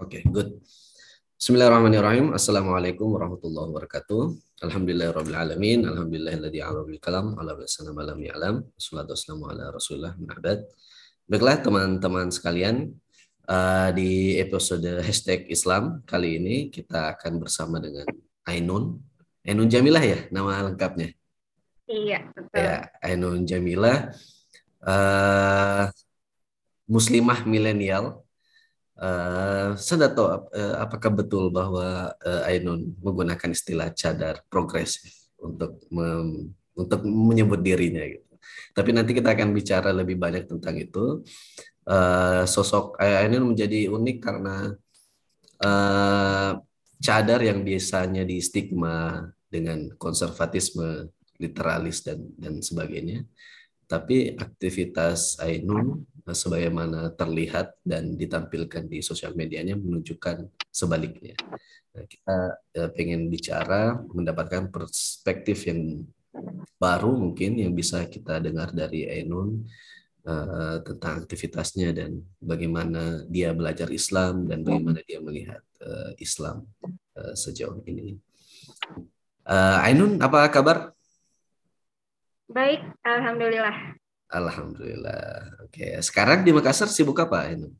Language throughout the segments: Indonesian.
Oke, okay, good. Bismillahirrahmanirrahim. Assalamualaikum warahmatullahi wabarakatuh. Alhamdulillahirabbil alamin. Alhamdulillahilladzi 'alama bil kalam ala sana malam ya'lam. Wassalatu wassalamu ala Rasulillah ma'bad. Baiklah teman-teman sekalian, uh, di episode hashtag Islam kali ini kita akan bersama dengan Ainun. Ainun Jamilah ya nama lengkapnya? Iya, betul. Ya, Ainun Jamilah. Uh, muslimah milenial Uh, saya tahu uh, apakah betul bahwa uh, Ainun menggunakan istilah cadar progresif untuk untuk menyebut dirinya gitu. Tapi nanti kita akan bicara lebih banyak tentang itu. Uh, sosok Ainun menjadi unik karena uh, cadar yang biasanya di stigma dengan konservatisme, literalis dan dan sebagainya. Tapi aktivitas Ainun Eh, sebagaimana terlihat dan ditampilkan di sosial medianya menunjukkan sebaliknya. Nah, kita uh, pengen bicara mendapatkan perspektif yang baru mungkin yang bisa kita dengar dari Ainun uh, tentang aktivitasnya dan bagaimana dia belajar Islam dan bagaimana dia melihat uh, Islam uh, sejauh ini. Uh, Ainun, apa kabar? Baik, alhamdulillah. Alhamdulillah. Oke, sekarang di Makassar sibuk apa ini?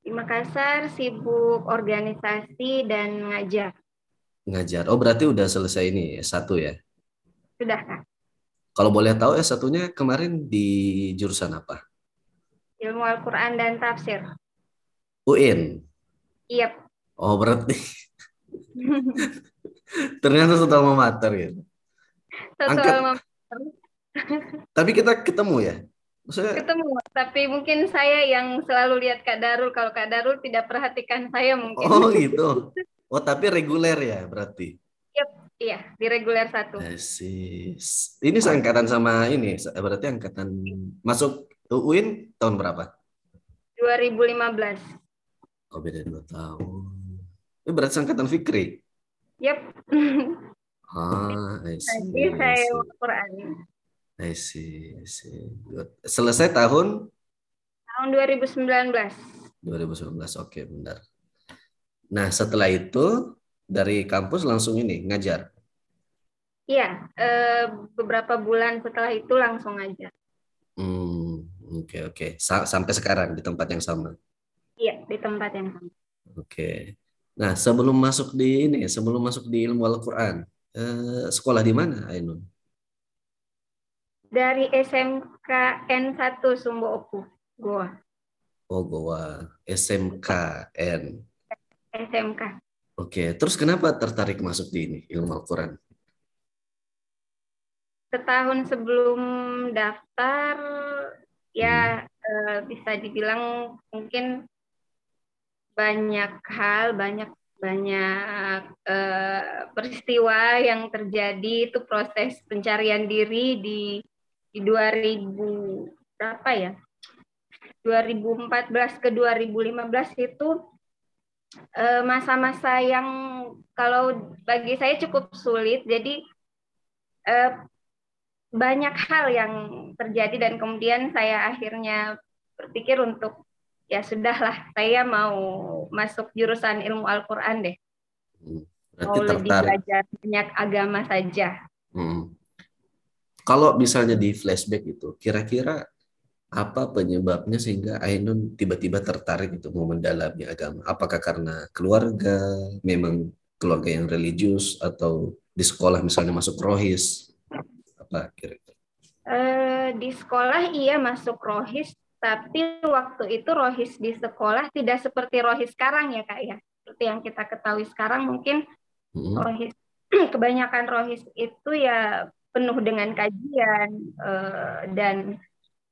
Di Makassar sibuk organisasi dan ngajar. Ngajar. Oh, berarti udah selesai ini satu ya? Sudah, Kak. Kalau boleh tahu ya satunya kemarin di jurusan apa? Ilmu Al-Qur'an dan Tafsir. UIN. Iya. Oh, berarti ternyata total memater ya. Total Angkat... tapi kita ketemu ya? Maksudnya... Ketemu, tapi mungkin saya yang selalu lihat Kak Darul. Kalau Kak Darul tidak perhatikan saya mungkin. Oh gitu. Oh tapi reguler ya berarti? Yep, iya, di reguler satu. Asis. Ini seangkatan sama ini, berarti angkatan masuk UIN tahun berapa? 2015. Oh beda dua tahun. Ini berarti angkatan Fikri? Yep. Ah, I see. Jadi saya Quran. I see, I see. Good. Selesai tahun? Tahun 2019. 2019, oke okay, benar. Nah setelah itu dari kampus langsung ini ngajar? Iya, eh, beberapa bulan setelah itu langsung ngajar. Hmm, oke okay, oke. Okay. sampai sekarang di tempat yang sama? Iya, di tempat yang sama. Oke. Okay. Nah sebelum masuk di ini, sebelum masuk di ilmu Al-Quran, eh, sekolah di mana Ainun? dari SMKN 1 Sumbo Opu, Goa. Oh, Goa. SMKN. SMK. Oke, terus kenapa tertarik masuk di ini, ilmu Al-Quran? Setahun sebelum daftar, ya hmm. eh, bisa dibilang mungkin banyak hal, banyak banyak eh, peristiwa yang terjadi itu proses pencarian diri di di 2000 berapa ya? 2014 ke 2015 itu eh, masa-masa yang kalau bagi saya cukup sulit. Jadi eh, banyak hal yang terjadi dan kemudian saya akhirnya berpikir untuk ya sudahlah saya mau masuk jurusan ilmu Al-Qur'an deh. Hmm, berarti mau tertarik. lebih belajar banyak agama saja. Hmm. Kalau misalnya di flashback itu, kira-kira apa penyebabnya sehingga Ainun tiba-tiba tertarik itu mau mendalami agama? Apakah karena keluarga, memang keluarga yang religius atau di sekolah misalnya masuk rohis? Apa kira-kira? Uh, di sekolah iya masuk rohis, tapi waktu itu rohis di sekolah tidak seperti rohis sekarang ya kak ya. Seperti yang kita ketahui sekarang mungkin hmm. rohis kebanyakan rohis itu ya penuh dengan kajian uh, dan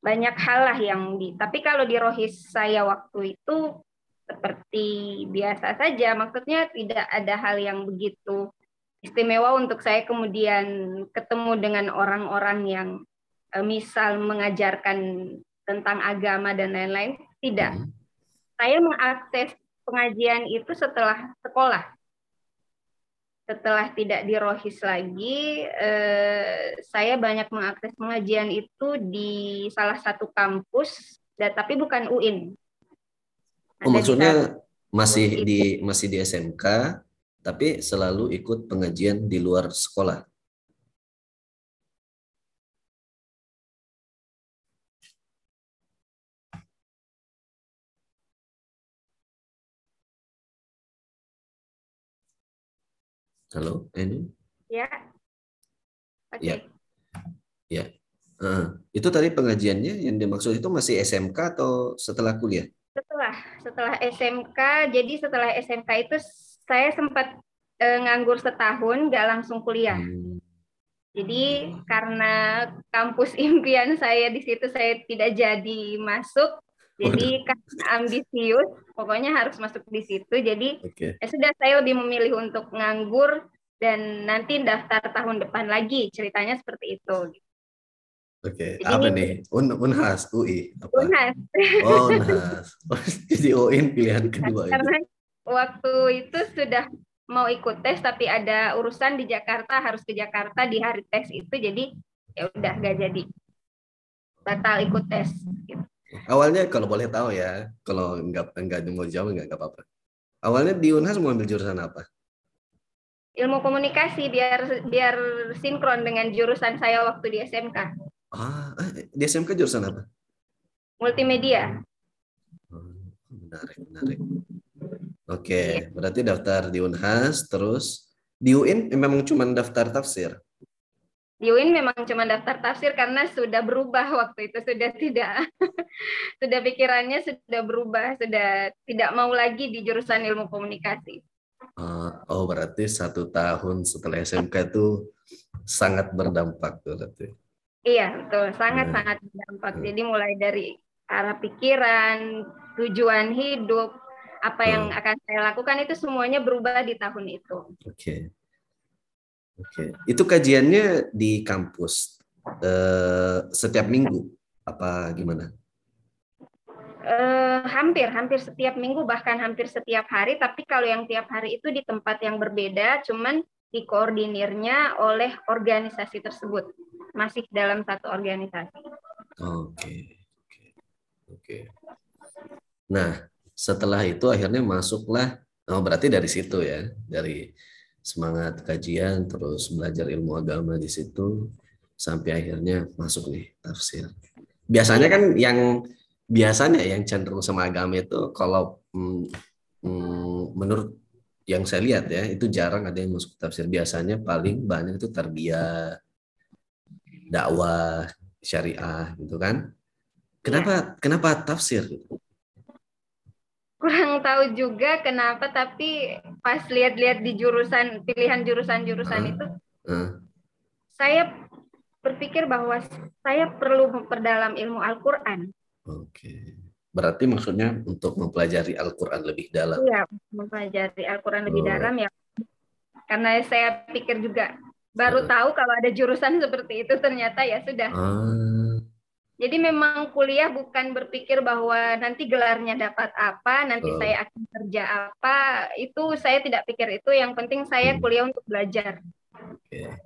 banyak hal lah yang di. Tapi kalau di rohis saya waktu itu seperti biasa saja, maksudnya tidak ada hal yang begitu istimewa untuk saya kemudian ketemu dengan orang-orang yang uh, misal mengajarkan tentang agama dan lain-lain tidak. Hmm. Saya mengakses pengajian itu setelah sekolah setelah tidak di Rohis lagi, eh, saya banyak mengakses pengajian itu di salah satu kampus, dan, tapi bukan UIN. Oh, maksudnya masih di masih di SMK tapi selalu ikut pengajian di luar sekolah. Halo, ini? Ya. Oke. Okay. Ya. Ya. Uh, itu tadi pengajiannya yang dimaksud itu masih SMK atau setelah kuliah? Setelah, setelah SMK. Jadi setelah SMK itu saya sempat uh, nganggur setahun, nggak langsung kuliah. Hmm. Jadi karena kampus impian saya di situ saya tidak jadi masuk, jadi karena ambisius, pokoknya harus masuk di situ. Jadi okay. ya sudah saya lebih memilih untuk nganggur dan nanti daftar tahun depan lagi. Ceritanya seperti itu. Oke, okay. apa nih? Un Unhas, UI. Apa? Unhas. Oh, Unhas. Jadi UIN pilihan kedua. Karena itu. waktu itu sudah mau ikut tes tapi ada urusan di Jakarta harus ke Jakarta di hari tes itu jadi ya udah gak jadi batal ikut tes gitu. Awalnya kalau boleh tahu ya, kalau nggak nggak mau jawab nggak apa-apa. Awalnya di Unhas mau ambil jurusan apa? Ilmu komunikasi biar biar sinkron dengan jurusan saya waktu di SMK. Ah, eh, di SMK jurusan apa? Multimedia. Oh, menarik, menarik. Oke, iya. berarti daftar di Unhas, terus di UIN memang cuma daftar tafsir di UIN memang cuma daftar tafsir karena sudah berubah waktu itu sudah tidak sudah pikirannya sudah berubah sudah tidak mau lagi di jurusan ilmu komunikasi. Uh, oh berarti satu tahun setelah SMK itu sangat berdampak tuh berarti. Iya betul sangat sangat berdampak. Hmm. Jadi mulai dari arah pikiran, tujuan hidup, apa yang akan saya lakukan itu semuanya berubah di tahun itu. Oke. Okay. Oke, itu kajiannya di kampus uh, setiap minggu apa gimana? Uh, hampir, hampir setiap minggu bahkan hampir setiap hari. Tapi kalau yang tiap hari itu di tempat yang berbeda, cuman dikoordinirnya oleh organisasi tersebut, masih dalam satu organisasi. Oke, okay. oke, okay. oke. Nah, setelah itu akhirnya masuklah, oh berarti dari situ ya, dari semangat kajian terus belajar ilmu agama di situ sampai akhirnya masuk nih tafsir. Biasanya kan yang biasanya yang cenderung sama agama itu kalau mm, mm, menurut yang saya lihat ya itu jarang ada yang masuk tafsir. Biasanya paling banyak itu tarbiyah, dakwah, syariah gitu kan. Kenapa ya. kenapa tafsir? Kurang tahu juga kenapa tapi pas lihat-lihat di jurusan pilihan jurusan-jurusan uh, itu uh. saya berpikir bahwa saya perlu memperdalam ilmu Al-Qur'an. Oke. Berarti maksudnya untuk mempelajari Al-Qur'an lebih dalam. Iya, mempelajari Al-Qur'an lebih oh. dalam ya. Karena saya pikir juga baru uh. tahu kalau ada jurusan seperti itu ternyata ya sudah. Uh jadi memang kuliah bukan berpikir bahwa nanti gelarnya dapat apa, nanti oh. saya akan kerja apa, itu saya tidak pikir itu. Yang penting saya hmm. kuliah untuk belajar. Oke.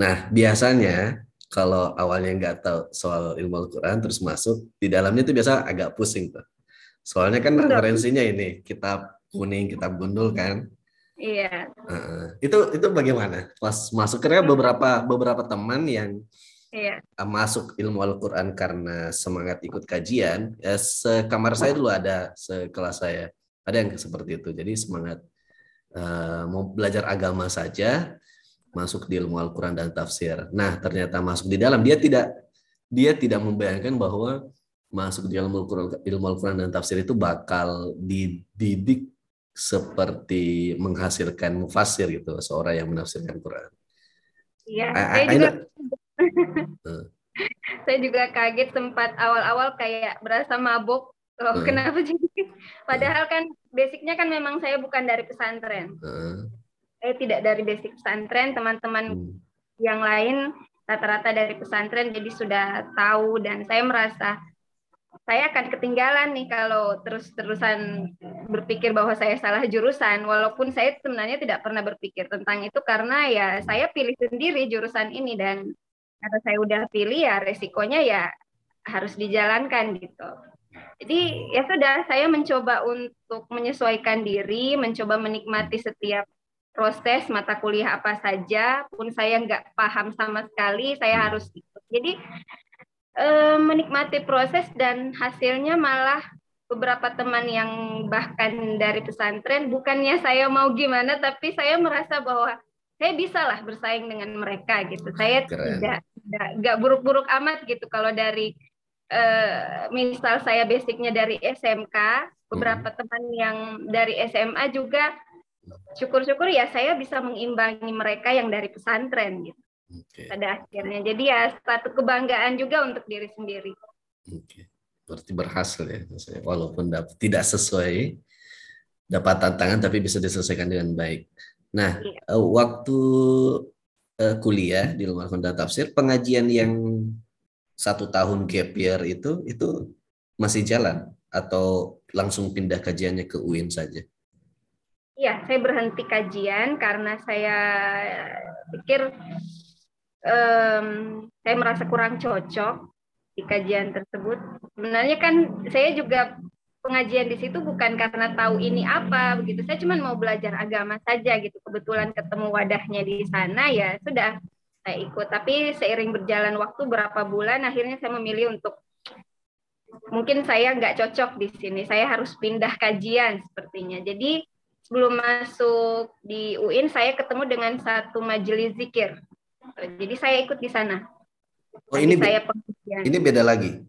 Nah, biasanya kalau awalnya nggak tahu soal ilmu Al-Quran terus masuk, di dalamnya itu biasa agak pusing tuh. Soalnya kan referensinya ini kitab kuning, kitab gundul kan. Iya. Uh, itu itu bagaimana? Pas masuk karena beberapa beberapa teman yang iya. masuk ilmu Al-Quran karena semangat ikut kajian, ya sekamar saya dulu ada, sekelas saya. Ada yang seperti itu. Jadi semangat uh, mau belajar agama saja, masuk di ilmu Al-Quran dan tafsir. Nah, ternyata masuk di dalam. Dia tidak dia tidak membayangkan bahwa masuk di ilmu Al-Quran, ilmu Al-Quran dan tafsir itu bakal dididik seperti menghasilkan mufasir gitu, seorang yang menafsirkan Quran. Iya, saya juga saya juga kaget sempat awal-awal kayak berasa mabuk. Oh, uh. kenapa jadi? Padahal kan basicnya kan memang saya bukan dari pesantren. Uh. Saya tidak dari basic pesantren, teman-teman hmm. yang lain rata-rata dari pesantren jadi sudah tahu dan saya merasa saya akan ketinggalan nih kalau terus-terusan berpikir bahwa saya salah jurusan walaupun saya sebenarnya tidak pernah berpikir tentang itu karena ya saya pilih sendiri jurusan ini dan karena saya udah pilih ya resikonya ya harus dijalankan gitu. Jadi ya sudah, saya mencoba untuk menyesuaikan diri, mencoba menikmati setiap proses mata kuliah apa saja, pun saya nggak paham sama sekali, saya harus ikut. Jadi eh, menikmati proses dan hasilnya malah beberapa teman yang bahkan dari pesantren, bukannya saya mau gimana, tapi saya merasa bahwa saya bisa lah bersaing dengan mereka gitu. Saya Keren. tidak nggak buruk-buruk amat gitu kalau dari uh, misal saya basicnya dari SMK, beberapa hmm. teman yang dari SMA juga syukur-syukur ya saya bisa mengimbangi mereka yang dari pesantren gitu. Okay. Pada akhirnya. Jadi ya satu kebanggaan juga untuk diri sendiri. Okay. Berarti berhasil ya, walaupun tidak sesuai dapat tantangan tapi bisa diselesaikan dengan baik. Nah. Eh, waktu uh, kuliah di Lumar Honda Tafsir, pengajian yang satu tahun gap year itu itu masih jalan atau langsung pindah kajiannya ke UIN saja? Iya, saya berhenti kajian karena saya pikir um, saya merasa kurang cocok di kajian tersebut. Sebenarnya kan saya juga pengajian di situ bukan karena tahu ini apa begitu. Saya cuma mau belajar agama saja gitu. Kebetulan ketemu wadahnya di sana ya sudah saya ikut. Tapi seiring berjalan waktu berapa bulan akhirnya saya memilih untuk mungkin saya nggak cocok di sini. Saya harus pindah kajian sepertinya. Jadi sebelum masuk di UIN saya ketemu dengan satu majelis zikir. Jadi saya ikut di sana. Oh ini saya ini beda lagi.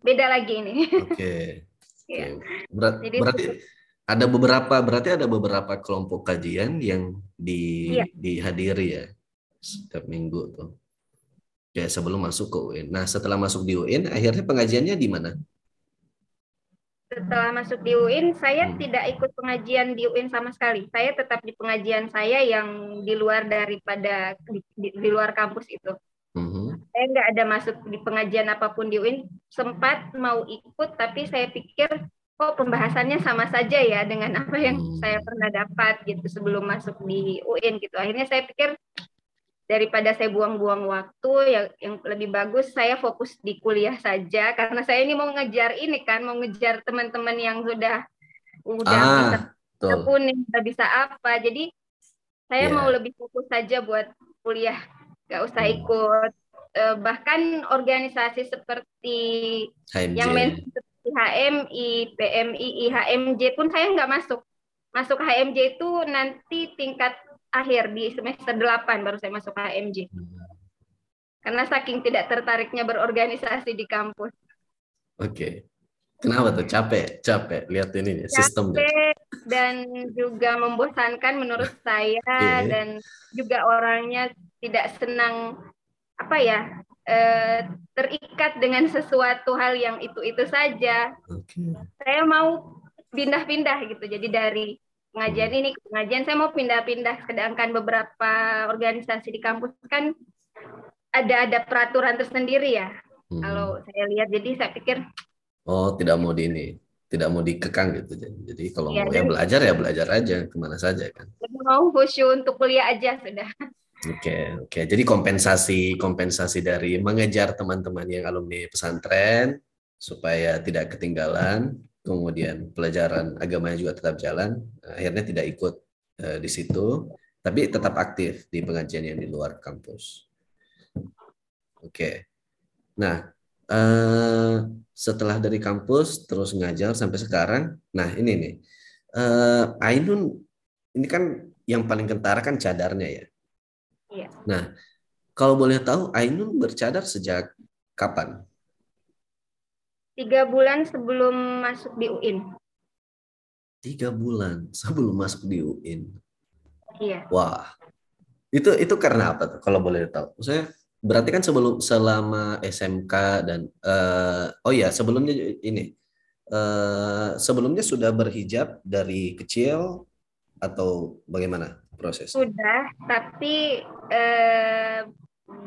Beda lagi ini. Oke. Okay. Ya. Berat, Jadi, berarti ada beberapa berarti ada beberapa kelompok kajian yang di ya. dihadiri ya setiap minggu tuh. Ya sebelum masuk ke UIN. Nah setelah masuk di UIN, akhirnya pengajiannya di mana? Setelah masuk di UIN, saya hmm. tidak ikut pengajian di UIN sama sekali. Saya tetap di pengajian saya yang di luar daripada di, di, di luar kampus itu. Hmm. Saya nggak ada masuk di pengajian apa pun di UIN. Sempat mau ikut, tapi saya pikir kok pembahasannya sama saja ya dengan apa yang hmm. saya pernah dapat gitu sebelum masuk di UIN gitu. Akhirnya saya pikir daripada saya buang-buang waktu yang yang lebih bagus saya fokus di kuliah saja karena saya ini mau ngejar ini kan mau ngejar teman-teman yang sudah udah ah, bisa kuning udah bisa apa jadi saya yeah. mau lebih fokus saja buat kuliah nggak usah hmm. ikut uh, bahkan organisasi seperti HMJ. yang seperti HMI, PMI, HMJ pun saya nggak masuk. Masuk HMJ itu nanti tingkat akhir di semester 8 baru saya masuk HMJ. Karena saking tidak tertariknya berorganisasi di kampus. Oke. Okay. Kenapa tuh capek? Capek lihat ini nih, sistem capek dan juga membosankan menurut saya okay. dan juga orangnya tidak senang apa ya eh, terikat dengan sesuatu hal yang itu itu saja. Okay. Saya mau pindah-pindah gitu. Jadi dari pengajian ini ke pengajian saya mau pindah-pindah. Sedangkan beberapa organisasi di kampus kan ada ada peraturan tersendiri ya. Hmm. Kalau saya lihat, jadi saya pikir oh tidak mau di ini tidak mau dikekang gitu jadi kalau ya, mau ya belajar ya belajar aja ke mana saja kan mau khusyuk untuk kuliah aja sudah Oke, oke. Jadi kompensasi kompensasi dari mengejar teman-teman yang alumni pesantren supaya tidak ketinggalan, kemudian pelajaran agamanya juga tetap jalan, akhirnya tidak ikut uh, di situ, tapi tetap aktif di pengajian yang di luar kampus. Oke. Nah, uh, setelah dari kampus terus ngajar sampai sekarang, nah ini nih, uh, Ainun ini kan yang paling kentara kan cadarnya ya Iya. Nah, kalau boleh tahu, Ainun bercadar sejak kapan? Tiga bulan sebelum masuk di UIN. Tiga bulan sebelum masuk di UIN. Iya. Wah, itu itu karena apa tuh? Kalau boleh tahu, saya berarti kan sebelum selama SMK dan uh, oh ya sebelumnya ini uh, sebelumnya sudah berhijab dari kecil atau bagaimana? Proses? Sudah, tapi eh,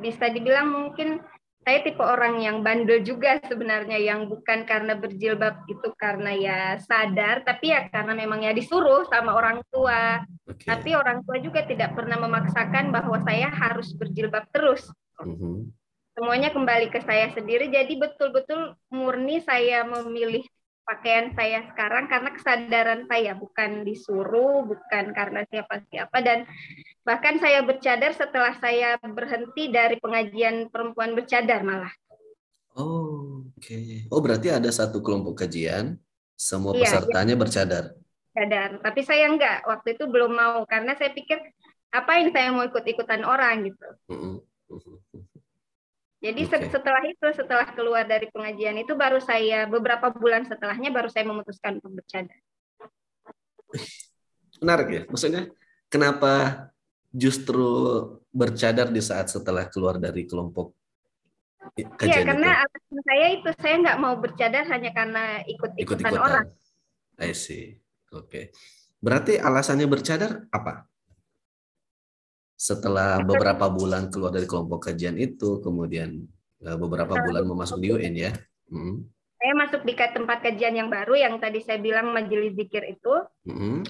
bisa dibilang mungkin saya tipe orang yang bandel juga sebenarnya yang bukan karena berjilbab itu karena ya sadar tapi ya karena memang ya disuruh sama orang tua okay. tapi orang tua juga tidak pernah memaksakan bahwa saya harus berjilbab terus mm-hmm. semuanya kembali ke saya sendiri jadi betul-betul murni saya memilih pakaian saya sekarang karena kesadaran saya bukan disuruh, bukan karena siapa-siapa dan bahkan saya bercadar setelah saya berhenti dari pengajian perempuan bercadar malah. Oh, oke. Okay. Oh, berarti ada satu kelompok kajian semua iya, pesertanya iya. bercadar. Bercadar, tapi saya enggak. Waktu itu belum mau karena saya pikir apa yang saya mau ikut-ikutan orang gitu. Mm -hmm. Jadi okay. setelah itu, setelah keluar dari pengajian itu baru saya beberapa bulan setelahnya baru saya memutuskan untuk bercadar. Menarik ya, maksudnya kenapa justru bercadar di saat setelah keluar dari kelompok kajian Iya, karena itu? alasan saya itu saya nggak mau bercadar hanya karena ikut-ikutan ikut orang. I see. Oke. Okay. Berarti alasannya bercadar apa? Setelah beberapa bulan keluar dari kelompok kajian itu, kemudian eh, beberapa bulan memasuk di UN ya. Hmm. Saya masuk di tempat kajian yang baru yang tadi saya bilang majelis zikir itu. Hmm.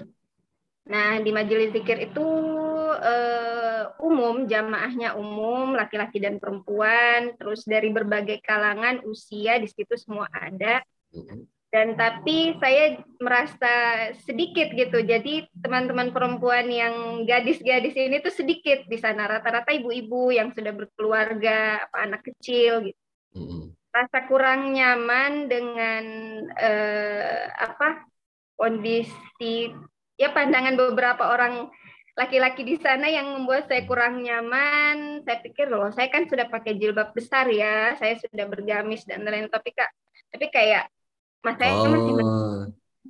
Nah di majelis zikir itu uh, umum, jamaahnya umum, laki-laki dan perempuan, terus dari berbagai kalangan, usia di situ semua ada. Hmm dan tapi saya merasa sedikit gitu. Jadi teman-teman perempuan yang gadis-gadis ini tuh sedikit di sana. Rata-rata ibu-ibu yang sudah berkeluarga apa anak kecil gitu. Mm-hmm. rasa kurang nyaman dengan eh, apa kondisi ya pandangan beberapa orang laki-laki di sana yang membuat saya kurang nyaman. Saya pikir loh saya kan sudah pakai jilbab besar ya. Saya sudah bergamis dan lain-lain. Tapi kak tapi kayak Mas saya oh, masih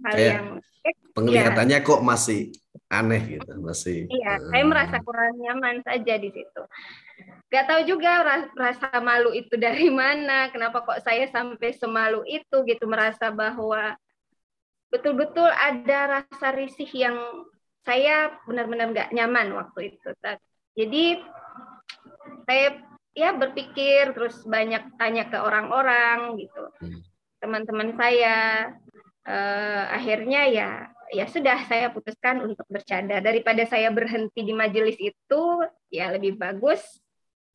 hal kayak yang penglihatannya ya. kok masih aneh gitu, masih. Iya, uh, saya merasa kurang nyaman saja di situ. Gak tahu juga rasa malu itu dari mana, kenapa kok saya sampai semalu itu gitu merasa bahwa betul-betul ada rasa risih yang saya benar-benar nggak nyaman waktu itu. Jadi saya ya berpikir terus banyak tanya ke orang-orang gitu. Hmm teman-teman saya. Uh, akhirnya ya ya sudah saya putuskan untuk bercadar daripada saya berhenti di majelis itu ya lebih bagus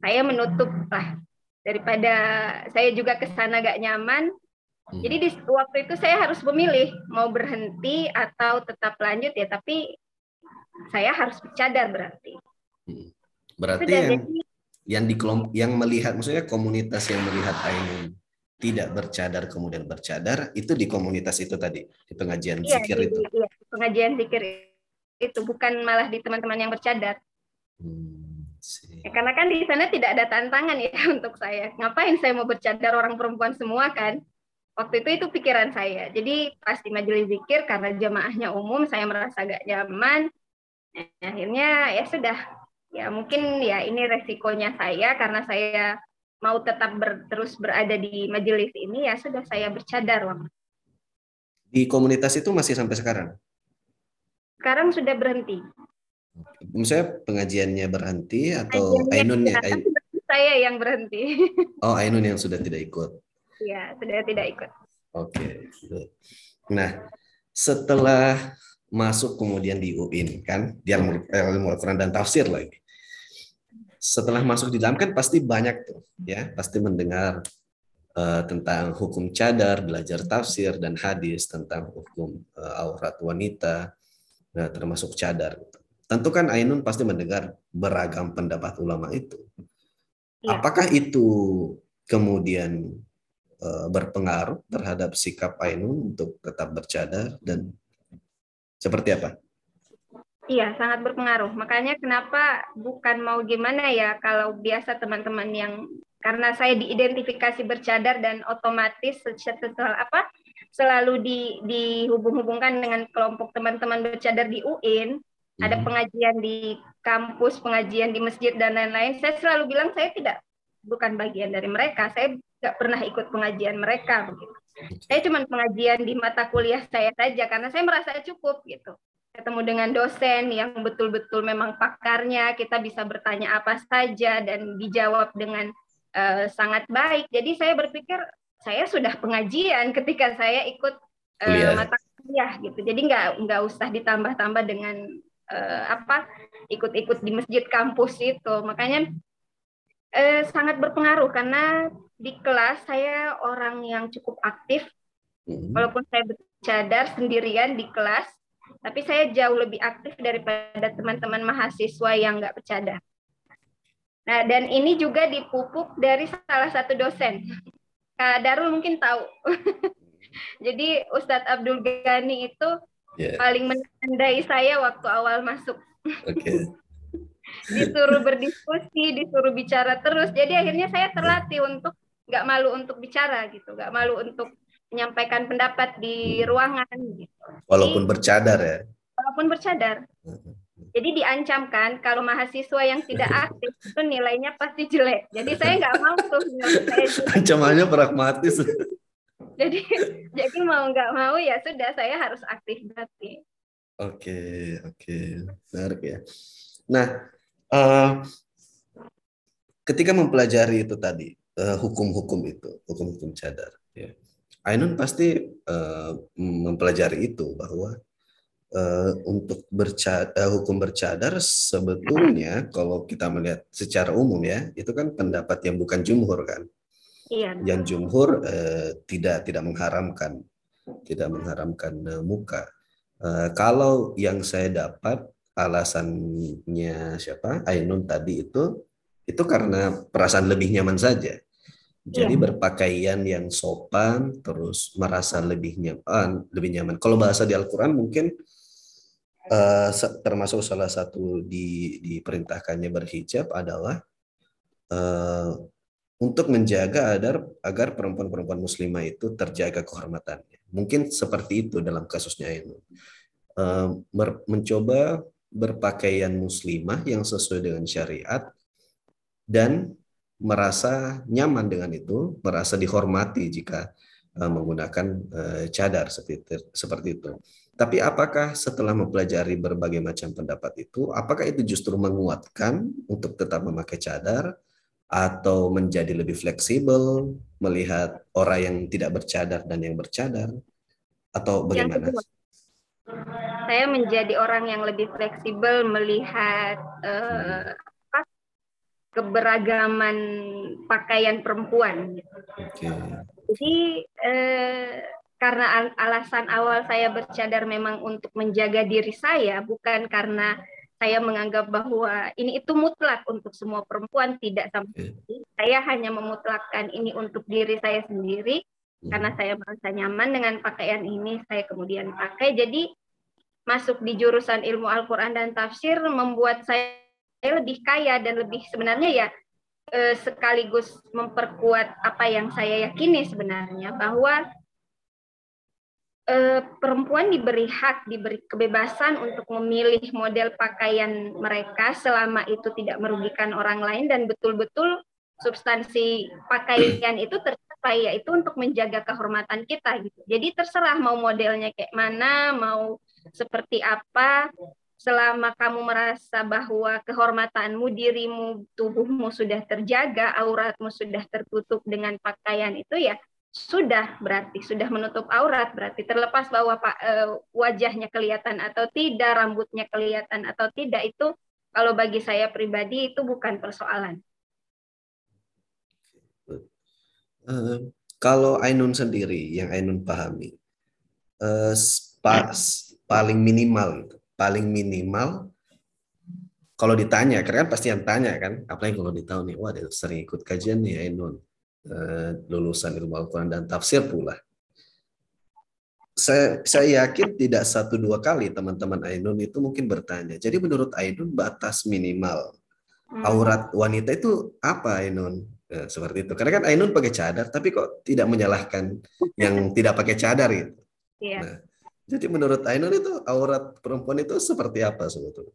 saya menutup lah. Daripada saya juga ke sana gak nyaman. Hmm. jadi di waktu itu saya harus memilih mau berhenti atau tetap lanjut ya tapi saya harus bercadar berarti. Hmm. berarti yang jadi, yang di yang melihat maksudnya komunitas yang melihat Ainun tidak bercadar kemudian bercadar itu di komunitas itu tadi di pengajian iya, zikir itu. iya, pengajian zikir itu bukan malah di teman-teman yang bercadar. Hmm, ya, karena kan di sana tidak ada tantangan ya untuk saya. Ngapain saya mau bercadar orang perempuan semua kan? Waktu itu itu pikiran saya. Jadi pas di majelis zikir karena jamaahnya umum saya merasa agak nyaman akhirnya ya sudah. Ya mungkin ya ini resikonya saya karena saya mau tetap ber, terus berada di majelis ini ya sudah saya bercadar Wang. Di komunitas itu masih sampai sekarang? Sekarang sudah berhenti. Misalnya pengajiannya berhenti atau Ainunnya? Ain... Saya yang berhenti. Oh, Ainun yang sudah tidak ikut. Iya, sudah tidak ikut. Oke. Nah, setelah masuk kemudian di UIN kan, di ilmu Al-Quran dan tafsir lagi setelah masuk di dalam kan pasti banyak tuh ya. Pasti mendengar uh, tentang hukum cadar belajar tafsir dan hadis tentang hukum uh, aurat wanita nah, termasuk cadar. Tentu kan Ainun pasti mendengar beragam pendapat ulama itu. Ya. apakah itu kemudian uh, berpengaruh terhadap sikap Ainun untuk tetap bercadar dan seperti apa Iya, sangat berpengaruh. Makanya kenapa bukan mau gimana ya kalau biasa teman-teman yang karena saya diidentifikasi bercadar dan otomatis setelah apa selalu di dihubung-hubungkan dengan kelompok teman-teman bercadar di UIN, hmm. ada pengajian di kampus, pengajian di masjid dan lain-lain. Saya selalu bilang saya tidak bukan bagian dari mereka. Saya nggak pernah ikut pengajian mereka begitu. Saya cuma pengajian di mata kuliah saya saja karena saya merasa cukup gitu ketemu dengan dosen yang betul-betul memang pakarnya, kita bisa bertanya apa saja dan dijawab dengan uh, sangat baik. Jadi saya berpikir saya sudah pengajian ketika saya ikut uh, mata kuliah gitu. Jadi nggak nggak usah ditambah-tambah dengan uh, apa ikut-ikut di masjid kampus itu. Makanya uh, sangat berpengaruh karena di kelas saya orang yang cukup aktif Hmm. Walaupun saya bercadar sendirian di kelas, tapi saya jauh lebih aktif daripada teman-teman mahasiswa yang nggak bercadar. Nah, dan ini juga dipupuk dari salah satu dosen. Kak Darul mungkin tahu. Jadi Ustadz Abdul Ghani itu yeah. paling menandai saya waktu awal masuk. Okay. disuruh berdiskusi, disuruh bicara terus. Jadi akhirnya saya terlatih untuk nggak malu untuk bicara gitu, nggak malu untuk menyampaikan pendapat di ruangan gitu. Walaupun Jadi, bercadar ya. Walaupun bercadar. Jadi diancamkan kalau mahasiswa yang tidak aktif itu nilainya pasti jelek. Jadi saya nggak mau tuh Ancamannya pragmatis. jadi jadi mau nggak mau ya sudah saya harus aktif berarti. Oke oke menarik ya. Nah uh, ketika mempelajari itu tadi eh, hukum-hukum uh, itu hukum-hukum cadar, ya. Ainun pasti uh, mempelajari itu bahwa uh, untuk bercadar, uh, hukum bercadar sebetulnya kalau kita melihat secara umum ya itu kan pendapat yang bukan jumhur kan? Iya. yang jumhur uh, tidak tidak mengharamkan tidak mengharamkan uh, muka. Uh, kalau yang saya dapat alasannya siapa? Ainun tadi itu itu karena perasaan lebih nyaman saja jadi iya. berpakaian yang sopan terus merasa lebih nyaman lebih nyaman kalau bahasa di Al-Qur'an mungkin uh, termasuk salah satu di diperintahkannya berhijab adalah uh, untuk menjaga agar agar perempuan-perempuan muslimah itu terjaga kehormatannya. Mungkin seperti itu dalam kasusnya ini. Uh, mencoba berpakaian muslimah yang sesuai dengan syariat dan merasa nyaman dengan itu, merasa dihormati jika uh, menggunakan uh, cadar seperti itu. Tapi apakah setelah mempelajari berbagai macam pendapat itu, apakah itu justru menguatkan untuk tetap memakai cadar atau menjadi lebih fleksibel melihat orang yang tidak bercadar dan yang bercadar atau bagaimana? Saya menjadi orang yang lebih fleksibel melihat uh, keberagaman pakaian perempuan. Okay. Jadi uh, karena alasan awal saya bercadar memang untuk menjaga diri saya, bukan karena saya menganggap bahwa ini itu mutlak untuk semua perempuan tidak sama sekali. Saya hanya memutlakkan ini untuk diri saya sendiri hmm. karena saya merasa nyaman dengan pakaian ini, saya kemudian pakai. Jadi masuk di jurusan ilmu Al-Qur'an dan tafsir membuat saya lebih kaya dan lebih sebenarnya ya eh, sekaligus memperkuat apa yang saya yakini sebenarnya bahwa eh, perempuan diberi hak, diberi kebebasan untuk memilih model pakaian mereka selama itu tidak merugikan orang lain dan betul-betul substansi pakaian itu tercapai yaitu untuk menjaga kehormatan kita gitu. Jadi terserah mau modelnya kayak mana, mau seperti apa, selama kamu merasa bahwa kehormatanmu, dirimu, tubuhmu sudah terjaga, auratmu sudah tertutup dengan pakaian itu ya sudah berarti sudah menutup aurat berarti terlepas bahwa pak e, wajahnya kelihatan atau tidak rambutnya kelihatan atau tidak itu kalau bagi saya pribadi itu bukan persoalan. Uh, kalau Ainun sendiri yang Ainun pahami uh, pa, paling minimal itu paling minimal kalau ditanya karena kan pasti yang tanya kan apalagi kalau ditahu nih wah dia sering ikut kajian nih Ainun Eh, lulusan ilmu Al-Quran dan tafsir pula. Saya, saya yakin tidak satu dua kali teman-teman Ainun itu mungkin bertanya. Jadi menurut Ainun batas minimal hmm. aurat wanita itu apa Ainun? Ya, seperti itu. Karena kan Ainun pakai cadar, tapi kok tidak menyalahkan yang tidak pakai cadar itu. Iya. Nah, jadi menurut Ainun itu aurat perempuan itu seperti apa sebetulnya?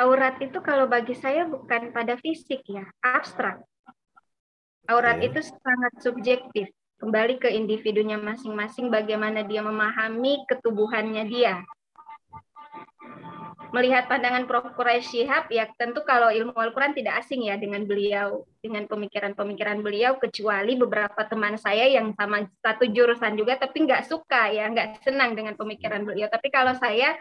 Aurat itu kalau bagi saya bukan pada fisik ya, abstrak. Aurat okay. itu sangat subjektif, kembali ke individunya masing-masing bagaimana dia memahami ketubuhannya dia. Melihat pandangan Prof. Quraish Shihab, ya tentu kalau ilmu Al-Quran tidak asing ya dengan beliau, dengan pemikiran-pemikiran beliau, kecuali beberapa teman saya yang sama satu jurusan juga, tapi nggak suka ya, nggak senang dengan pemikiran beliau. Tapi kalau saya,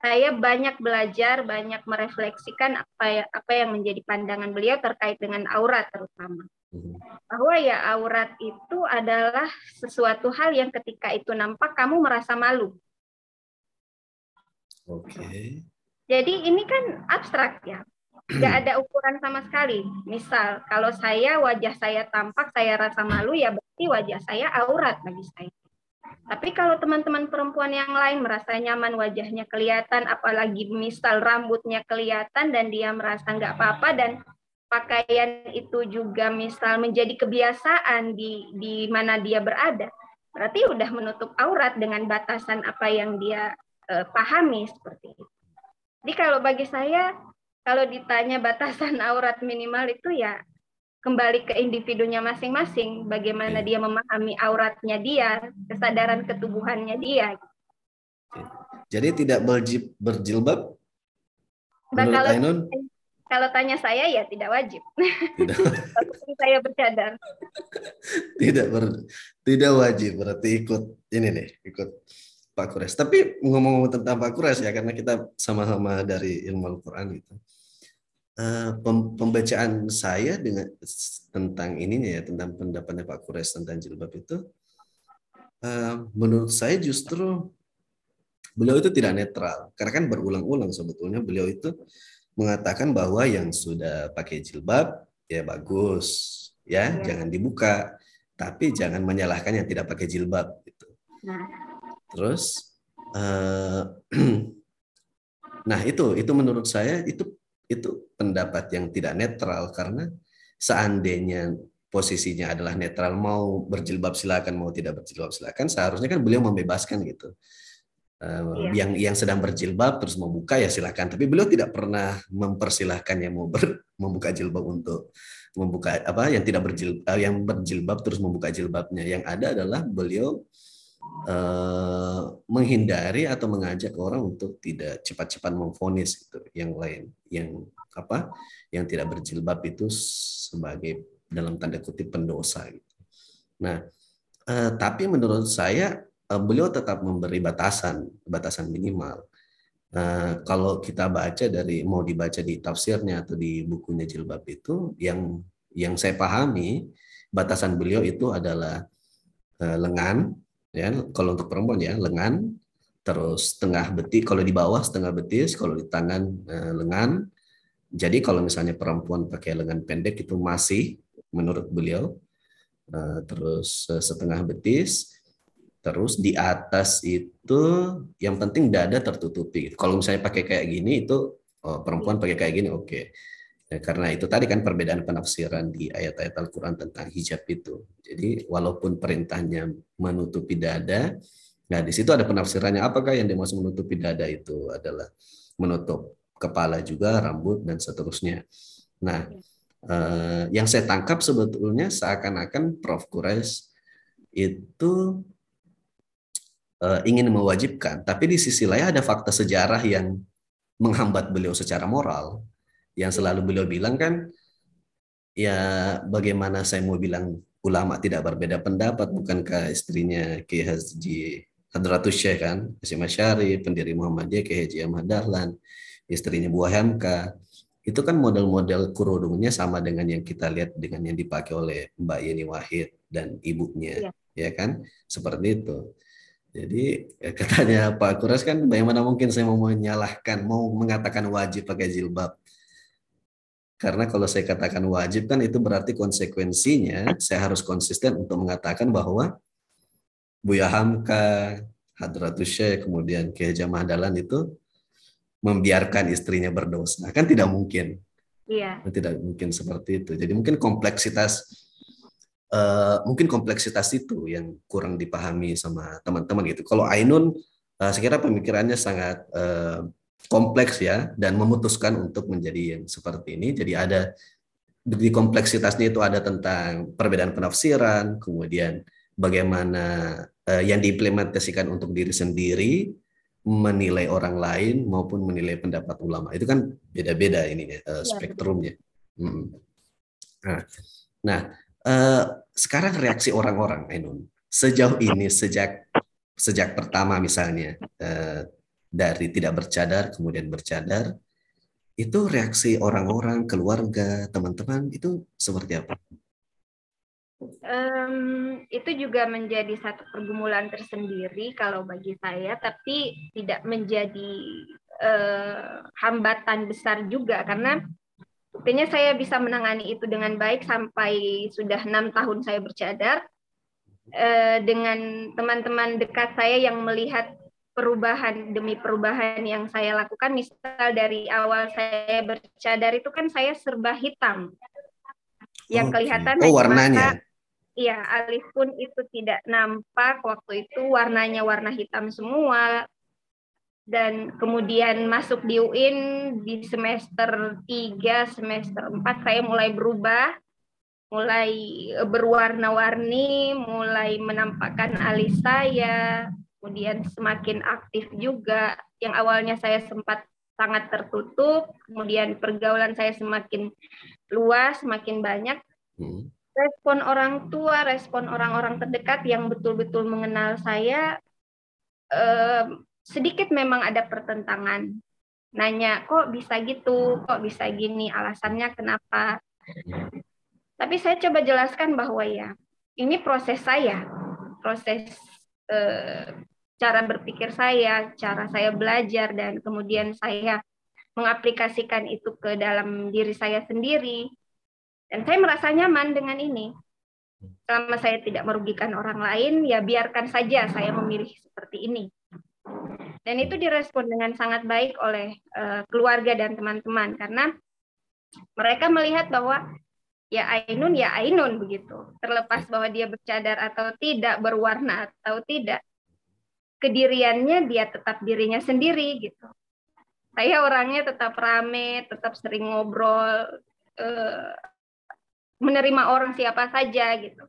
saya banyak belajar, banyak merefleksikan apa, ya, apa yang menjadi pandangan beliau terkait dengan aurat terutama Hmm. Bahwa ya aurat itu adalah sesuatu hal yang ketika itu nampak kamu merasa malu. Oke. Okay. Jadi ini kan abstrak ya nggak ada ukuran sama sekali. Misal, kalau saya wajah saya tampak, saya rasa malu, ya berarti wajah saya aurat bagi saya. Tapi kalau teman-teman perempuan yang lain merasa nyaman wajahnya kelihatan, apalagi misal rambutnya kelihatan dan dia merasa nggak apa-apa dan pakaian itu juga misal menjadi kebiasaan di di mana dia berada, berarti udah menutup aurat dengan batasan apa yang dia eh, pahami seperti itu. Jadi kalau bagi saya kalau ditanya batasan aurat minimal itu ya kembali ke individunya masing-masing, bagaimana dia memahami auratnya dia, kesadaran ketubuhannya dia. Jadi tidak berjib, berjilbab? Nah, kalau, Ainun? kalau tanya saya ya tidak wajib. Tidak. saya bercadar. Tidak ber, tidak wajib berarti ikut ini nih, ikut Pak Kures. Tapi ngomong-ngomong tentang Pak Kures ya, karena kita sama-sama dari ilmu Al-Quran itu. Uh, pembacaan saya dengan tentang ininya ya tentang pendapatnya Pak Kures tentang jilbab itu uh, menurut saya justru beliau itu tidak netral karena kan berulang-ulang sebetulnya beliau itu mengatakan bahwa yang sudah pakai jilbab ya bagus ya, ya. jangan dibuka tapi jangan menyalahkan yang tidak pakai jilbab gitu. Nah. Terus uh, nah itu itu menurut saya itu itu pendapat yang tidak netral karena seandainya posisinya adalah netral mau berjilbab silakan mau tidak berjilbab silakan seharusnya kan beliau membebaskan gitu. Uh, yang yang sedang berjilbab terus membuka ya silakan. Tapi beliau tidak pernah mempersilahkan yang mau ber, membuka jilbab untuk membuka apa yang tidak berjilbab uh, yang berjilbab terus membuka jilbabnya. Yang ada adalah beliau uh, menghindari atau mengajak orang untuk tidak cepat-cepat memfonis gitu yang lain yang apa yang tidak berjilbab itu sebagai dalam tanda kutip pendosa gitu. Nah, uh, tapi menurut saya uh, beliau tetap memberi batasan batasan minimal. Uh, kalau kita baca dari mau dibaca di tafsirnya atau di bukunya jilbab itu yang yang saya pahami batasan beliau itu adalah uh, lengan ya kalau untuk perempuan ya lengan terus setengah betis kalau di bawah setengah betis kalau di tangan eh, lengan. Jadi kalau misalnya perempuan pakai lengan pendek itu masih menurut beliau eh, terus eh, setengah betis. Terus di atas itu yang penting dada tertutupi. Kalau misalnya pakai kayak gini itu oh, perempuan pakai kayak gini oke. okay. Ya, karena itu tadi kan perbedaan penafsiran di ayat-ayat Al-Quran tentang hijab itu. Jadi walaupun perintahnya menutupi dada, nah di situ ada penafsirannya apakah yang dimaksud menutupi dada itu adalah menutup kepala juga, rambut dan seterusnya. Nah, eh, yang saya tangkap sebetulnya seakan-akan Prof. Kures itu eh, ingin mewajibkan, tapi di sisi lain ada fakta sejarah yang menghambat beliau secara moral yang selalu beliau bilang kan ya bagaimana saya mau bilang ulama tidak berbeda pendapat bukankah istrinya Ki Haji Hadratus Syekh kan? Hasyim Asyari pendiri Muhammadiyah Ki Haji Ahmad Dahlan istrinya Buah Hamka. Itu kan model-model kurudungnya sama dengan yang kita lihat dengan yang dipakai oleh Mbak Yeni Wahid dan ibunya ya, ya kan? Seperti itu. Jadi eh, katanya Pak Kuras kan bagaimana mungkin saya mau menyalahkan mau mengatakan wajib pakai jilbab karena kalau saya katakan wajib kan itu berarti konsekuensinya saya harus konsisten untuk mengatakan bahwa Buya Hamka, Hadratus Syekh, kemudian Kiai Jamah itu membiarkan istrinya berdosa. Kan tidak mungkin. Iya. Tidak mungkin seperti itu. Jadi mungkin kompleksitas uh, mungkin kompleksitas itu yang kurang dipahami sama teman-teman gitu. Kalau Ainun uh, saya kira pemikirannya sangat uh, kompleks ya dan memutuskan untuk menjadi yang seperti ini. Jadi ada di kompleksitasnya itu ada tentang perbedaan penafsiran, kemudian bagaimana uh, yang diimplementasikan untuk diri sendiri, menilai orang lain maupun menilai pendapat ulama. Itu kan beda-beda ini uh, spektrumnya. Hmm. Nah, nah uh, sekarang reaksi orang-orang, Ainun, sejauh ini sejak sejak pertama misalnya uh, dari tidak bercadar kemudian bercadar itu reaksi orang-orang keluarga teman-teman itu seperti apa? Um, itu juga menjadi satu pergumulan tersendiri kalau bagi saya, tapi tidak menjadi uh, hambatan besar juga karena buktinya saya bisa menangani itu dengan baik sampai sudah enam tahun saya bercadar uh, dengan teman-teman dekat saya yang melihat perubahan demi perubahan yang saya lakukan. Misal dari awal saya bercadar itu kan saya serba hitam, yang okay. kelihatan oh, warnanya. Mata, Iya, alif pun itu tidak nampak waktu itu warnanya warna hitam semua. Dan kemudian masuk di UIN di semester 3, semester 4 saya mulai berubah, mulai berwarna-warni, mulai menampakkan alis saya, kemudian semakin aktif juga. Yang awalnya saya sempat sangat tertutup, kemudian pergaulan saya semakin luas, semakin banyak. Hmm respon orang tua, respon orang-orang terdekat yang betul-betul mengenal saya eh, sedikit memang ada pertentangan. Nanya, kok bisa gitu, kok bisa gini, alasannya kenapa. Tapi saya coba jelaskan bahwa ya, ini proses saya, proses eh, cara berpikir saya, cara saya belajar, dan kemudian saya mengaplikasikan itu ke dalam diri saya sendiri dan saya merasa nyaman dengan ini. Selama saya tidak merugikan orang lain, ya biarkan saja saya memilih seperti ini. Dan itu direspon dengan sangat baik oleh uh, keluarga dan teman-teman karena mereka melihat bahwa ya Ainun ya Ainun begitu. Terlepas bahwa dia bercadar atau tidak, berwarna atau tidak, kediriannya dia tetap dirinya sendiri gitu. Saya orangnya tetap rame, tetap sering ngobrol, uh, menerima orang siapa saja gitu.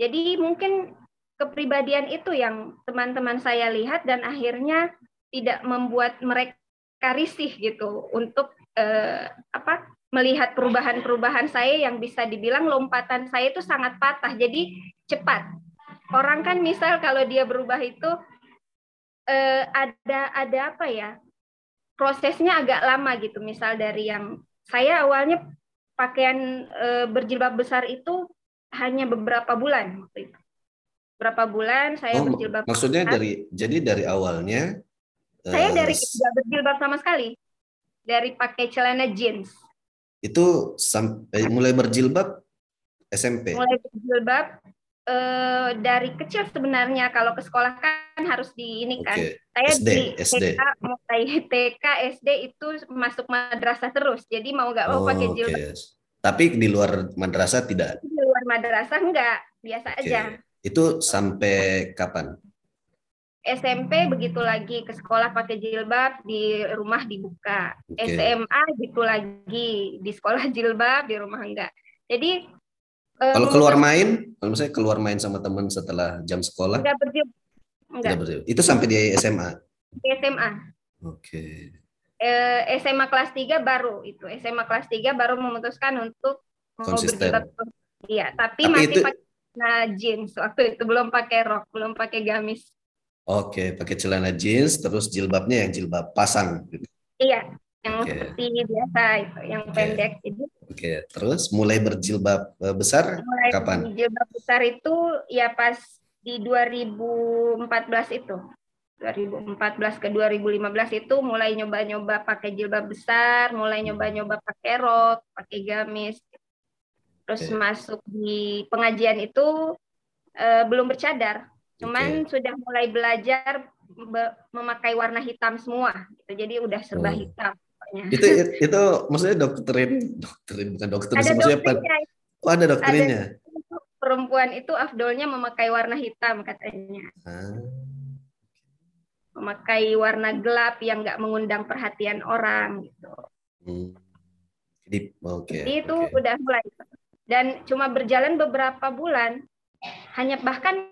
Jadi mungkin kepribadian itu yang teman-teman saya lihat dan akhirnya tidak membuat mereka risih gitu untuk eh, apa melihat perubahan-perubahan saya yang bisa dibilang lompatan saya itu sangat patah. Jadi cepat. Orang kan misal kalau dia berubah itu eh, ada ada apa ya? Prosesnya agak lama gitu. Misal dari yang saya awalnya pakaian e, berjilbab besar itu hanya beberapa bulan waktu itu. Berapa bulan saya oh, berjilbab Maksudnya besar. dari jadi dari awalnya saya uh, dari tidak berjilbab sama sekali. Dari pakai celana jeans. Itu sampai mulai berjilbab SMP. Mulai berjilbab uh, dari kecil sebenarnya kalau ke sekolah kan harus di ini kan. Okay. Saya SD, di SD. TK mulai TK SD itu masuk madrasah terus. Jadi mau nggak mau oh, pakai jilbab. Okay. Tapi di luar madrasah tidak. Di luar madrasah enggak, biasa okay. aja. Itu sampai kapan? SMP begitu lagi ke sekolah pakai jilbab di rumah dibuka. Okay. SMA gitu lagi di sekolah jilbab di rumah enggak. Jadi kalau keluar main, kalau misalnya keluar main sama teman setelah jam sekolah? Enggak berjilbab. Enggak. berjilbab. Itu sampai di SMA? Di SMA. Oke. Okay. Eh, SMA kelas 3 baru itu. SMA kelas 3 baru memutuskan untuk konsisten. Iya, tapi, tapi masih itu... pakai nah, jeans waktu itu belum pakai rok, belum pakai gamis. Oke, okay, pakai celana jeans terus jilbabnya yang jilbab pasang. Iya, yang okay. seperti biasa itu, yang okay. pendek. Jadi Oke, terus mulai berjilbab eh, besar mulai kapan? Berjilbab besar itu ya pas di 2014 itu. 2014 ke 2015 itu mulai nyoba-nyoba pakai jilbab besar, mulai nyoba-nyoba pakai rok, pakai gamis. Terus okay. masuk di pengajian itu eh, belum bercadar, cuman okay. sudah mulai belajar memakai warna hitam semua. Gitu. Jadi udah serba oh. hitam itu itu maksudnya doktrin doktrin bukan doktrin ada maksudnya apa? Oh ada doktrinnya. Ada, perempuan itu afdolnya memakai warna hitam katanya. Ah. Memakai warna gelap yang nggak mengundang perhatian orang gitu. Hmm. Jadi oke. Okay, Jadi itu okay. udah mulai dan cuma berjalan beberapa bulan hanya bahkan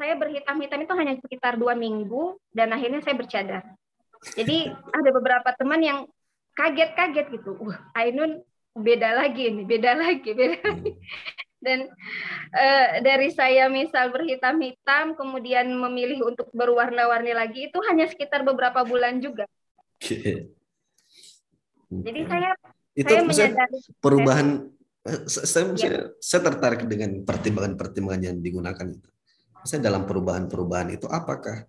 saya berhitam-hitam itu hanya sekitar dua minggu dan akhirnya saya bercadar. Jadi ada beberapa teman yang kaget-kaget gitu. Wah, Ainun beda lagi nih, beda lagi, beda lagi. Dan uh, dari saya misal berhitam-hitam, kemudian memilih untuk berwarna-warni lagi, itu hanya sekitar beberapa bulan juga. Jadi saya itu saya menyadari perubahan Saya, saya, saya tertarik dengan pertimbangan-pertimbangan yang digunakan itu. Misalnya dalam perubahan-perubahan itu apakah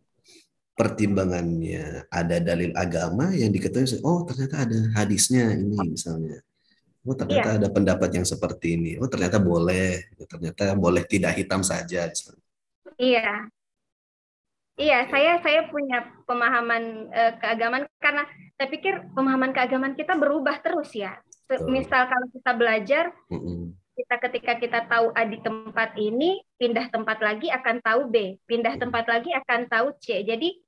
pertimbangannya ada dalil agama yang diketahui oh ternyata ada hadisnya ini misalnya. Oh ternyata iya. ada pendapat yang seperti ini. Oh ternyata boleh. Ternyata boleh tidak hitam saja misalnya. iya. Iya saya saya punya pemahaman uh, keagamaan karena saya pikir pemahaman keagamaan kita berubah terus ya. Misal kalau kita belajar mm -mm kita ketika kita tahu A di tempat ini, pindah tempat lagi akan tahu B, pindah tempat lagi akan tahu C. Jadi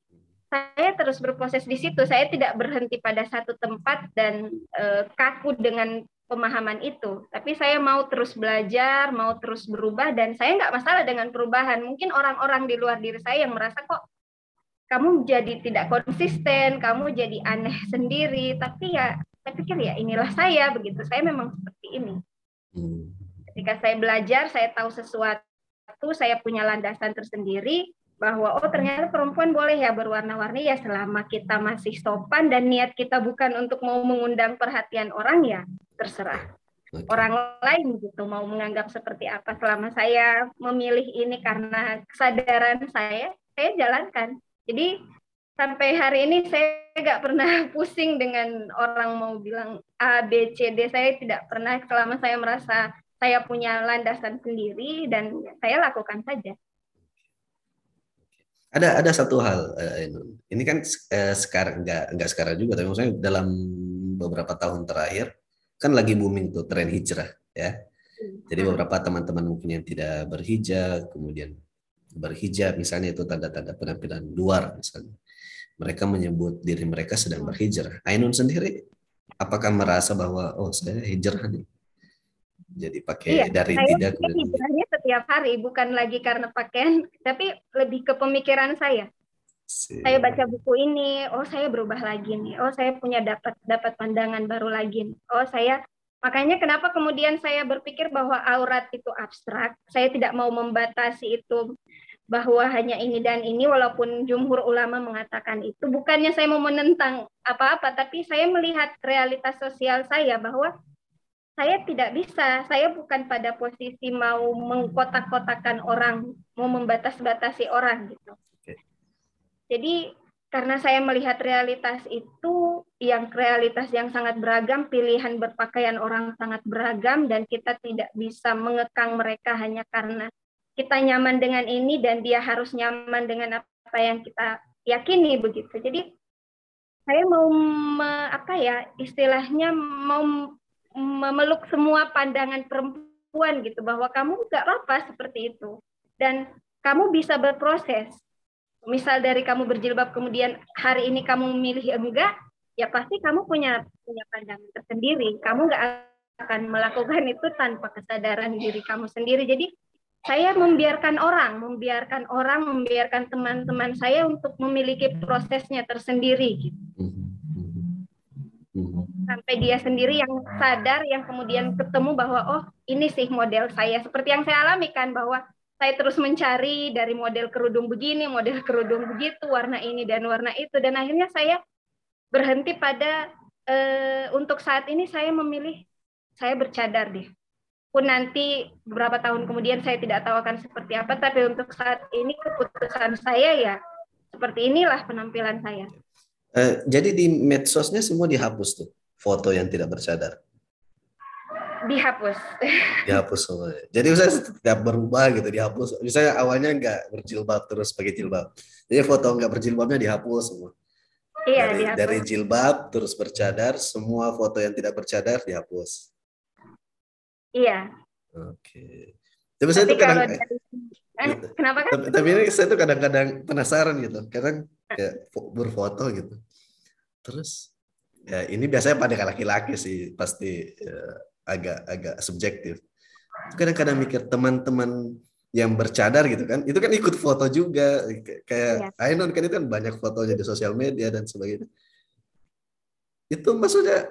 saya terus berproses di situ. Saya tidak berhenti pada satu tempat dan e, kaku dengan pemahaman itu. Tapi saya mau terus belajar, mau terus berubah dan saya nggak masalah dengan perubahan. Mungkin orang-orang di luar diri saya yang merasa kok kamu jadi tidak konsisten, kamu jadi aneh sendiri. Tapi ya saya pikir ya inilah saya begitu. Saya memang seperti ini. Hmm. Ketika saya belajar, saya tahu sesuatu, saya punya landasan tersendiri bahwa oh ternyata perempuan boleh ya berwarna-warni ya selama kita masih sopan dan niat kita bukan untuk mau mengundang perhatian orang ya terserah. Orang lain gitu mau menganggap seperti apa selama saya memilih ini karena kesadaran saya saya jalankan. Jadi sampai hari ini saya nggak pernah pusing dengan orang mau bilang A B C D. Saya tidak pernah selama saya merasa saya punya landasan sendiri dan saya lakukan saja. Ada ada satu hal eh, ini kan eh, sekarang enggak enggak sekarang juga tapi maksudnya dalam beberapa tahun terakhir kan lagi booming tuh tren hijrah ya. Jadi hmm. beberapa teman-teman mungkin yang tidak berhijab kemudian berhijab misalnya itu tanda-tanda penampilan luar misalnya. Mereka menyebut diri mereka sedang berhijrah. Ainun sendiri apakah merasa bahwa oh saya hijrah nih? Jadi pakai iya, dari saya tidak hijrahnya setiap hari bukan lagi karena pakaian tapi lebih ke pemikiran saya. Si. saya baca buku ini oh saya berubah lagi nih. Oh saya punya dapat dapat pandangan baru lagi nih. oh saya makanya kenapa kemudian saya berpikir bahwa aurat itu abstrak? Saya tidak mau membatasi itu bahwa hanya ini dan ini walaupun jumhur ulama mengatakan itu. Bukannya saya mau menentang apa-apa tapi saya melihat realitas sosial saya bahwa saya tidak bisa. Saya bukan pada posisi mau mengkotak-kotakan orang, mau membatas-batasi orang gitu. Jadi karena saya melihat realitas itu yang realitas yang sangat beragam, pilihan berpakaian orang sangat beragam dan kita tidak bisa mengekang mereka hanya karena kita nyaman dengan ini dan dia harus nyaman dengan apa yang kita yakini begitu. Jadi saya mau me, apa ya istilahnya mau memeluk semua pandangan perempuan gitu bahwa kamu nggak apa seperti itu. Dan kamu bisa berproses. Misal dari kamu berjilbab kemudian hari ini kamu memilih enggak ya pasti kamu punya punya pandangan tersendiri. Kamu nggak akan melakukan itu tanpa kesadaran diri kamu sendiri. Jadi saya membiarkan orang membiarkan orang membiarkan teman-teman saya untuk memiliki prosesnya tersendiri gitu sampai dia sendiri yang sadar yang kemudian ketemu bahwa oh ini sih model saya seperti yang saya alami kan bahwa saya terus mencari dari model kerudung begini, model kerudung begitu, warna ini dan warna itu dan akhirnya saya berhenti pada eh, untuk saat ini saya memilih saya bercadar deh. Pun nanti beberapa tahun kemudian saya tidak tahu akan seperti apa, tapi untuk saat ini keputusan saya ya seperti inilah penampilan saya. Eh, jadi di medsosnya semua dihapus tuh foto yang tidak bercadar? Dihapus. Dihapus semua. Jadi saya tidak berubah gitu dihapus. Misalnya awalnya nggak berjilbab terus pakai jilbab. Jadi foto nggak berjilbabnya dihapus semua. Iya, dari, dihapus. dari jilbab terus bercadar, semua foto yang tidak bercadar dihapus. Iya. Oke. Tapi, saya tuh kadang dari, eh, kenapa kan? Tapi, tapi ini saya tuh kadang-kadang penasaran gitu. Kadang kayak berfoto gitu. Terus ya ini biasanya pada laki-laki sih pasti ya, agak agak subjektif. Kadang-kadang mikir teman-teman yang bercadar gitu kan itu kan ikut foto juga. Kayak ya. Ainon kan itu kan banyak fotonya di sosial media dan sebagainya. Itu maksudnya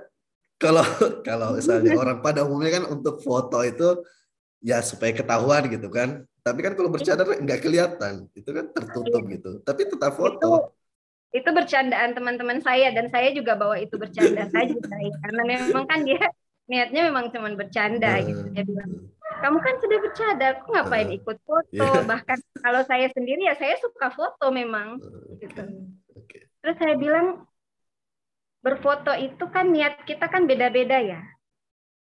kalau kalau misalnya orang pada umumnya kan untuk foto itu ya supaya ketahuan gitu kan. Tapi kan kalau bercadar nggak kelihatan itu kan tertutup iya. gitu. Tapi tetap foto itu bercandaan teman-teman saya dan saya juga bawa itu bercanda saja karena memang kan dia niatnya memang cuma bercanda uh, gitu dia bilang kamu kan sudah bercanda aku ngapain uh, ikut foto yeah. bahkan kalau saya sendiri ya saya suka foto memang uh, okay. gitu okay. terus saya bilang berfoto itu kan niat kita kan beda-beda ya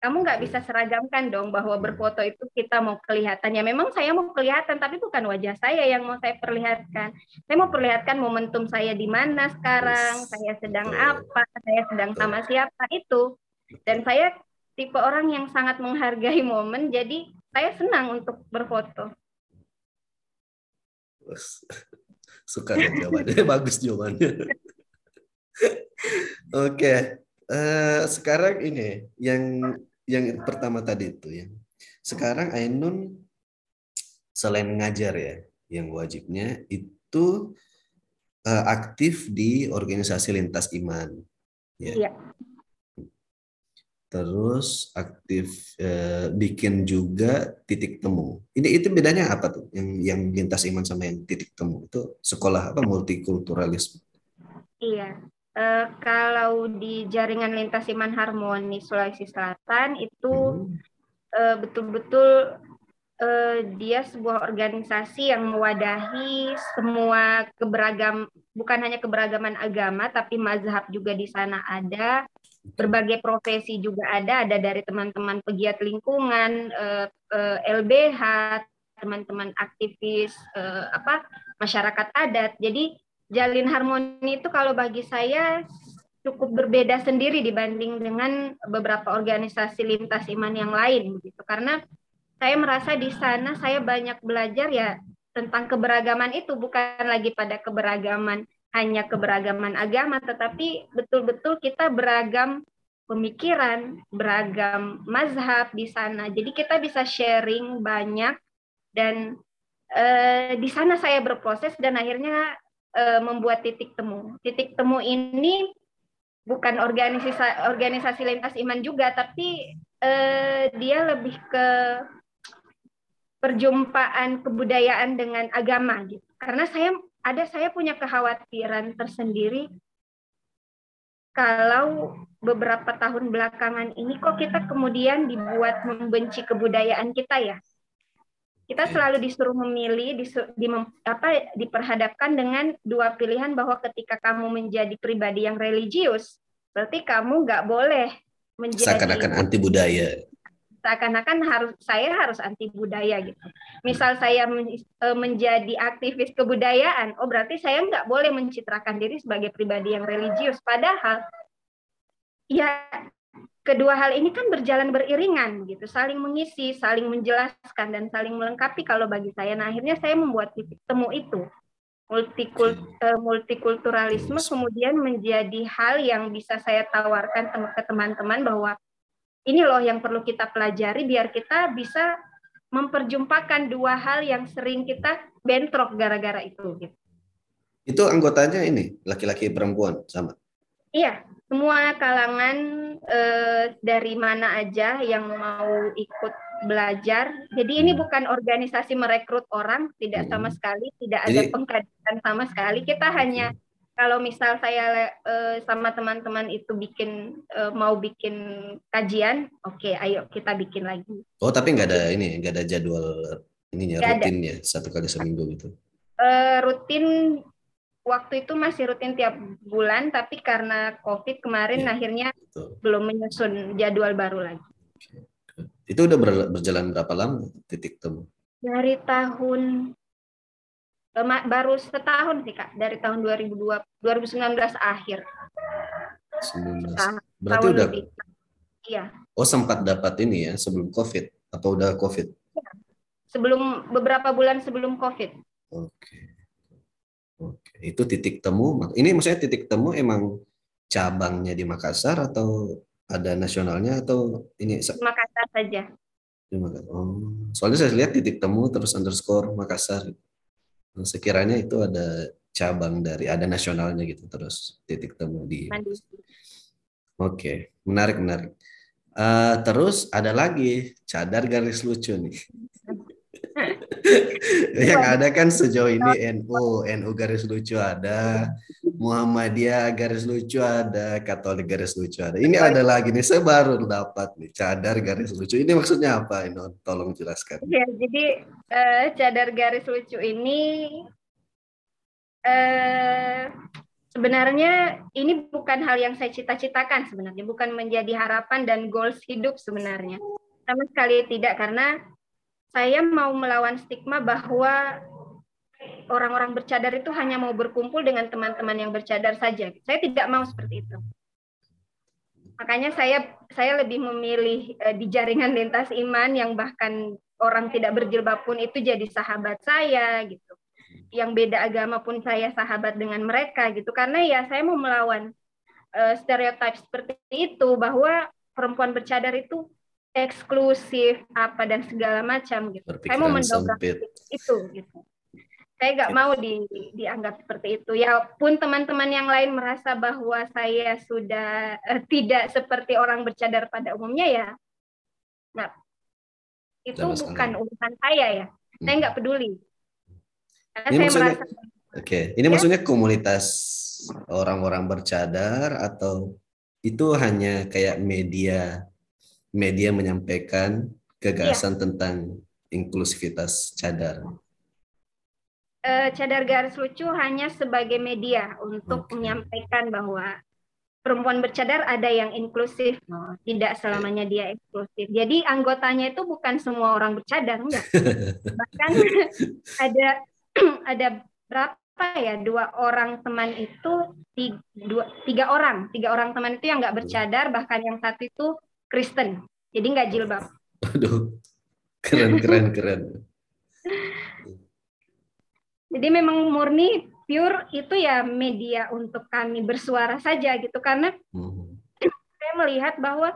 kamu nggak bisa seragamkan dong bahwa hmm. berfoto itu kita mau kelihatan ya memang saya mau kelihatan tapi bukan wajah saya yang mau saya perlihatkan. Saya mau perlihatkan momentum saya di mana sekarang saya sedang apa saya sedang sama siapa itu. Dan saya tipe orang yang sangat menghargai momen jadi saya senang untuk berfoto. Suka jawabannya. Bagus jawabannya. Oke. Okay. uh, eh, sekarang ini yang yang pertama tadi itu ya. Sekarang Ainun selain ngajar ya, yang wajibnya itu uh, aktif di organisasi lintas iman. Ya. Iya. Terus aktif uh, bikin juga titik temu. Ini itu bedanya apa tuh? Yang yang lintas iman sama yang titik temu itu sekolah apa multikulturalisme? Iya. Uh, kalau di jaringan lintas iman harmoni Sulawesi Selatan itu hmm. uh, betul-betul uh, dia sebuah organisasi yang mewadahi semua keberagam bukan hanya keberagaman agama tapi mazhab juga di sana ada berbagai profesi juga ada ada dari teman-teman pegiat lingkungan uh, uh, LBH teman-teman aktivis uh, apa masyarakat adat jadi jalin harmoni itu kalau bagi saya cukup berbeda sendiri dibanding dengan beberapa organisasi lintas iman yang lain gitu karena saya merasa di sana saya banyak belajar ya tentang keberagaman itu bukan lagi pada keberagaman hanya keberagaman agama tetapi betul-betul kita beragam pemikiran, beragam mazhab di sana. Jadi kita bisa sharing banyak dan eh, di sana saya berproses dan akhirnya uh, membuat titik temu. Titik temu ini bukan organisasi organisasi lintas iman juga, tapi uh, dia lebih ke perjumpaan kebudayaan dengan agama gitu. Karena saya ada saya punya kekhawatiran tersendiri kalau beberapa tahun belakangan ini kok kita kemudian dibuat membenci kebudayaan kita ya kita selalu disuruh memilih di, di apa diperhadapkan dengan dua pilihan bahwa ketika kamu menjadi pribadi yang religius berarti kamu nggak boleh menjadi seakan-akan anti budaya. Seakan-akan harus saya harus anti budaya gitu. Misal saya e, menjadi aktivis kebudayaan oh berarti saya nggak boleh mencitrakan diri sebagai pribadi yang religius. Padahal ya kedua hal ini kan berjalan beriringan gitu, saling mengisi, saling menjelaskan dan saling melengkapi kalau bagi saya. Nah, akhirnya saya membuat titik temu itu. Multikult, uh, multikulturalisme kemudian menjadi hal yang bisa saya tawarkan ke teman-teman bahwa ini loh yang perlu kita pelajari biar kita bisa memperjumpakan dua hal yang sering kita bentrok gara-gara itu gitu. Itu anggotanya ini laki-laki perempuan sama. Iya, semua kalangan eh, dari mana aja yang mau ikut belajar. Jadi ini hmm. bukan organisasi merekrut orang, tidak sama hmm. sekali, tidak ada pengkajian sama sekali. Kita hanya kalau misal saya eh, sama teman-teman itu bikin eh, mau bikin kajian, oke, okay, ayo kita bikin lagi. Oh, tapi nggak ada ini, nggak ada jadwal ininya rutin ya satu kali seminggu gitu. Uh, rutin waktu itu masih rutin tiap bulan, tapi karena COVID kemarin ya, akhirnya betul. belum menyusun jadwal baru lagi. Itu udah berjalan berapa lama titik temu? Dari tahun baru setahun sih kak, dari tahun 2002 2019 akhir. 19. Berarti udah lebih. Iya. Oh sempat dapat ini ya sebelum COVID atau udah COVID? Ya. Sebelum beberapa bulan sebelum COVID. Oke. Oke, itu titik temu. Ini maksudnya titik temu emang cabangnya di Makassar atau ada nasionalnya atau ini Makassar saja. Oh, soalnya saya lihat titik temu terus underscore Makassar. Nah, sekiranya itu ada cabang dari ada nasionalnya gitu terus titik temu di. Oke, menarik menarik. Uh, terus ada lagi cadar garis lucu nih. yang ada kan sejauh ini NU, NU garis lucu ada, Muhammadiyah garis lucu ada, Katolik garis lucu ada. Ini ada lagi nih, saya dapat nih cadar garis lucu. Ini maksudnya apa? Ini tolong jelaskan. Ya, jadi uh, cadar garis lucu ini uh, sebenarnya ini bukan hal yang saya cita-citakan sebenarnya, bukan menjadi harapan dan goals hidup sebenarnya. Sama sekali tidak karena saya mau melawan stigma bahwa orang-orang bercadar itu hanya mau berkumpul dengan teman-teman yang bercadar saja. Saya tidak mau seperti itu. Makanya saya saya lebih memilih uh, di jaringan lintas iman yang bahkan orang tidak berjilbab pun itu jadi sahabat saya gitu. Yang beda agama pun saya sahabat dengan mereka gitu. Karena ya saya mau melawan uh, stereotip seperti itu bahwa perempuan bercadar itu eksklusif apa dan segala macam gitu. Berpikiran saya mau mendongkrak itu gitu saya nggak mau di, dianggap seperti itu. Ya pun teman-teman yang lain merasa bahwa saya sudah uh, tidak seperti orang bercadar pada umumnya ya, nah itu Sama bukan urusan saya ya. Hmm. Saya nggak peduli. Karena ini saya maksudnya, merasa. Oke, okay. ini ya? maksudnya komunitas orang-orang bercadar atau itu hanya kayak media media menyampaikan gagasan ya. tentang inklusivitas cadar uh, cadar garis lucu hanya sebagai media untuk okay. menyampaikan bahwa perempuan bercadar ada yang inklusif, tidak selamanya dia eksklusif. Jadi anggotanya itu bukan semua orang bercadar, enggak. Bahkan ada ada berapa ya dua orang teman itu tiga, dua, tiga orang, tiga orang teman itu yang nggak bercadar, bahkan yang satu itu Kristen, jadi nggak jilbab. Aduh, keren keren keren. Jadi memang murni pure itu ya media untuk kami bersuara saja gitu karena hmm. saya melihat bahwa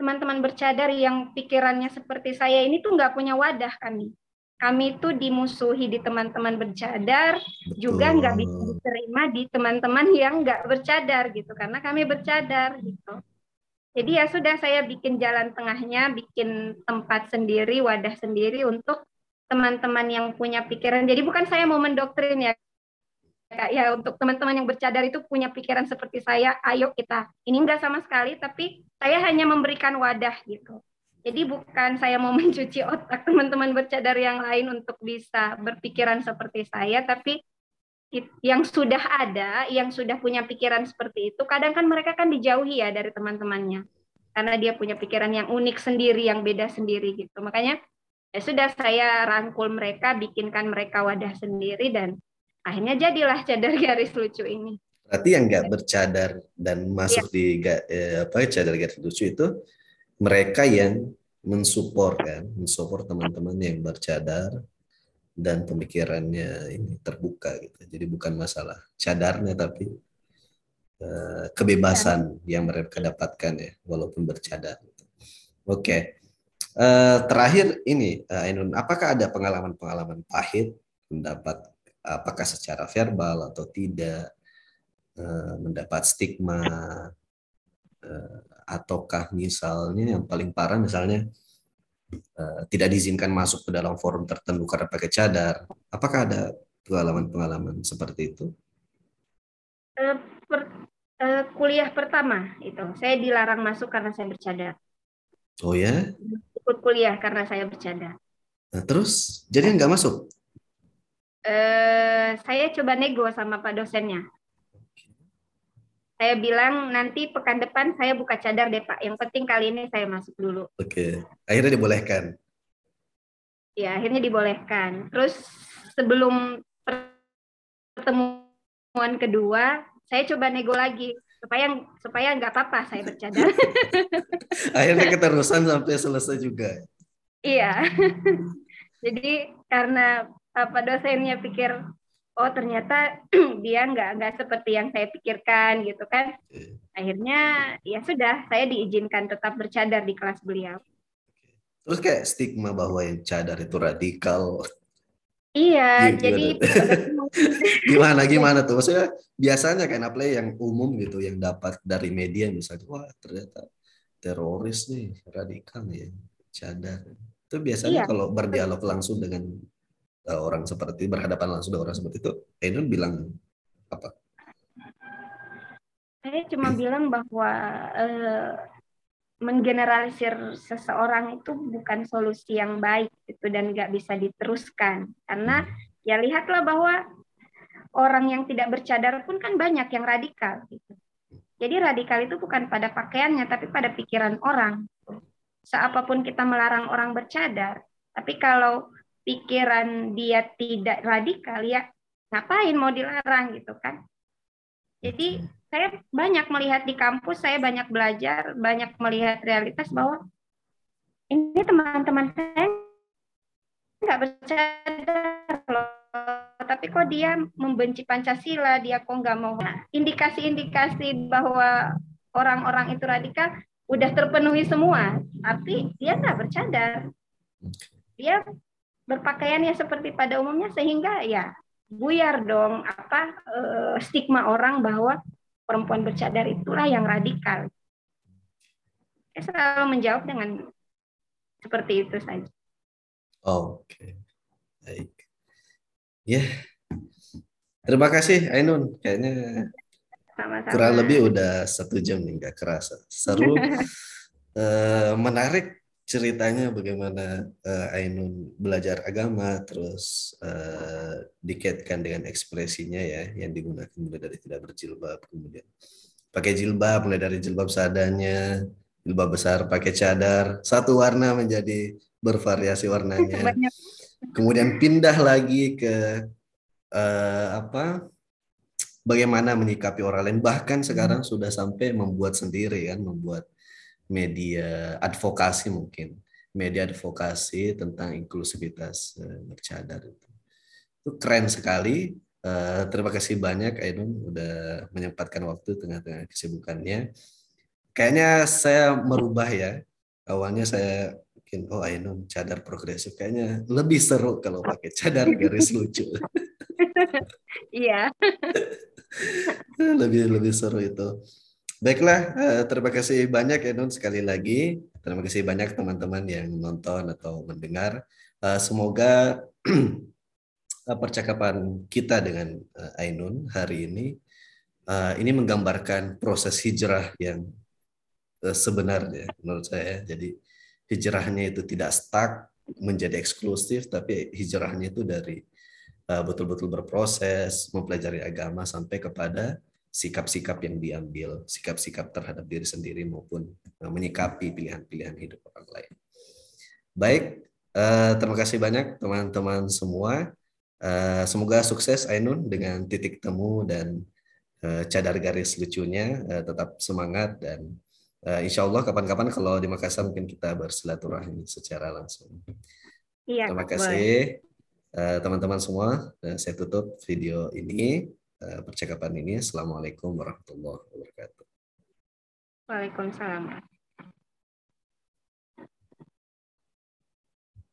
teman-teman bercadar yang pikirannya seperti saya ini tuh nggak punya wadah kami. Kami itu dimusuhi di teman-teman bercadar, Betul. juga nggak bisa diterima di teman-teman yang nggak bercadar gitu, karena kami bercadar gitu. Jadi ya sudah saya bikin jalan tengahnya, bikin tempat sendiri, wadah sendiri untuk teman-teman yang punya pikiran. Jadi bukan saya mau mendoktrin ya, ya untuk teman-teman yang bercadar itu punya pikiran seperti saya, ayo kita. Ini enggak sama sekali, tapi saya hanya memberikan wadah gitu. Jadi bukan saya mau mencuci otak teman-teman bercadar yang lain untuk bisa berpikiran seperti saya, tapi yang sudah ada, yang sudah punya pikiran seperti itu, kadang kan mereka kan dijauhi ya dari teman-temannya. Karena dia punya pikiran yang unik sendiri, yang beda sendiri gitu. Makanya ya sudah saya rangkul mereka, bikinkan mereka wadah sendiri dan akhirnya jadilah cadar garis lucu ini. Berarti yang nggak bercadar dan masuk ya. di eh, apa cadar garis lucu itu mereka yang mensupport kan, mensupport teman-teman yang bercadar dan pemikirannya ini terbuka gitu. Jadi bukan masalah cadarnya tapi uh, kebebasan ya. yang mereka dapatkan ya walaupun bercadar. Oke. Okay. Uh, terakhir ini, uh, apakah ada pengalaman-pengalaman pahit mendapat apakah secara verbal atau tidak uh, mendapat stigma uh, ataukah misalnya yang paling parah misalnya uh, tidak diizinkan masuk ke dalam forum tertentu karena pakai cadar. Apakah ada pengalaman-pengalaman seperti itu? Uh, per, uh, kuliah pertama itu saya dilarang masuk karena saya bercadar. Oh ya? ikut kuliah karena saya bercanda. Nah, terus jadi nggak masuk? Uh, saya coba nego sama pak dosennya. Saya bilang nanti pekan depan saya buka cadar deh pak. Yang penting kali ini saya masuk dulu. Oke, akhirnya dibolehkan. Ya akhirnya dibolehkan. Terus sebelum pertemuan kedua, saya coba nego lagi supaya supaya nggak apa-apa saya bercadar. Akhirnya keterusan sampai selesai juga. Iya. Jadi karena apa dosennya pikir oh ternyata dia nggak nggak seperti yang saya pikirkan gitu kan. Akhirnya ya sudah saya diizinkan tetap bercadar di kelas beliau. Terus kayak stigma bahwa yang cadar itu radikal Iya, gimana? jadi gimana gimana tuh? Maksudnya biasanya kayak play yang umum gitu yang dapat dari media misalnya, wah ternyata teroris nih, radikal ya, cadar. Itu biasanya iya. kalau berdialog langsung dengan orang seperti berhadapan langsung dengan orang seperti itu, Ainun bilang apa? Saya cuma bilang bahwa uh, menggeneralisir seseorang itu bukan solusi yang baik itu dan nggak bisa diteruskan karena ya lihatlah bahwa orang yang tidak bercadar pun kan banyak yang radikal gitu. Jadi radikal itu bukan pada pakaiannya tapi pada pikiran orang. Seapapun kita melarang orang bercadar, tapi kalau pikiran dia tidak radikal ya ngapain mau dilarang gitu kan. Jadi saya banyak melihat di kampus, saya banyak belajar, banyak melihat realitas bahwa ini teman-teman saya nggak bercadar loh, tapi kok dia membenci Pancasila, dia kok nggak mau. Nah, indikasi-indikasi bahwa orang-orang itu radikal udah terpenuhi semua, tapi dia nggak bercadar. Dia berpakaiannya seperti pada umumnya sehingga ya buyar dong apa eh, stigma orang bahwa perempuan bercadar itulah yang radikal. Saya selalu menjawab dengan seperti itu saja. Oke, okay. baik. Ya, yeah. terima kasih Ainun. Kayaknya Sama-sama. kurang lebih udah satu jam nih, nggak kerasa. Seru, uh, menarik ceritanya bagaimana uh, Ainun belajar agama terus uh, dikaitkan dengan ekspresinya ya yang digunakan mulai dari tidak berjilbab kemudian pakai jilbab mulai dari jilbab seadanya jilbab besar pakai cadar satu warna menjadi bervariasi warnanya. Kemudian pindah lagi ke uh, apa bagaimana menyikapi orang lain. Bahkan sekarang sudah sampai membuat sendiri kan membuat media advokasi mungkin. Media advokasi tentang inklusivitas uh, bercadar itu. Itu keren sekali. Uh, terima kasih banyak Ainun udah menyempatkan waktu tengah-tengah kesibukannya. Kayaknya saya merubah ya. Awalnya saya mungkin oh Ainun cadar progresif. Kayaknya lebih seru kalau pakai cadar garis lucu. Iya. Lebih lebih seru itu Baiklah, eh, terima kasih banyak ya Nun sekali lagi. Terima kasih banyak teman-teman yang nonton atau mendengar. Eh, semoga eh, percakapan kita dengan Ainun hari ini ini menggambarkan proses hijrah yang sebenarnya menurut saya. Jadi hijrahnya itu tidak stuck menjadi eksklusif, tapi hijrahnya itu dari betul-betul berproses, mempelajari agama sampai kepada sikap-sikap yang diambil, sikap-sikap terhadap diri sendiri maupun eh, menyikapi pilihan-pilihan hidup orang lain. Baik, uh, terima kasih banyak teman-teman semua. Uh, semoga sukses Ainun dengan titik temu dan cadar garis lucunya. Tetap semangat dan insya Allah kapan-kapan kalau di Makassar mungkin kita bersilaturahmi secara langsung. Iya, terima kasih teman-teman semua. Saya tutup video ini. Eh, percakapan ini. Assalamualaikum warahmatullahi wabarakatuh. Waalaikumsalam.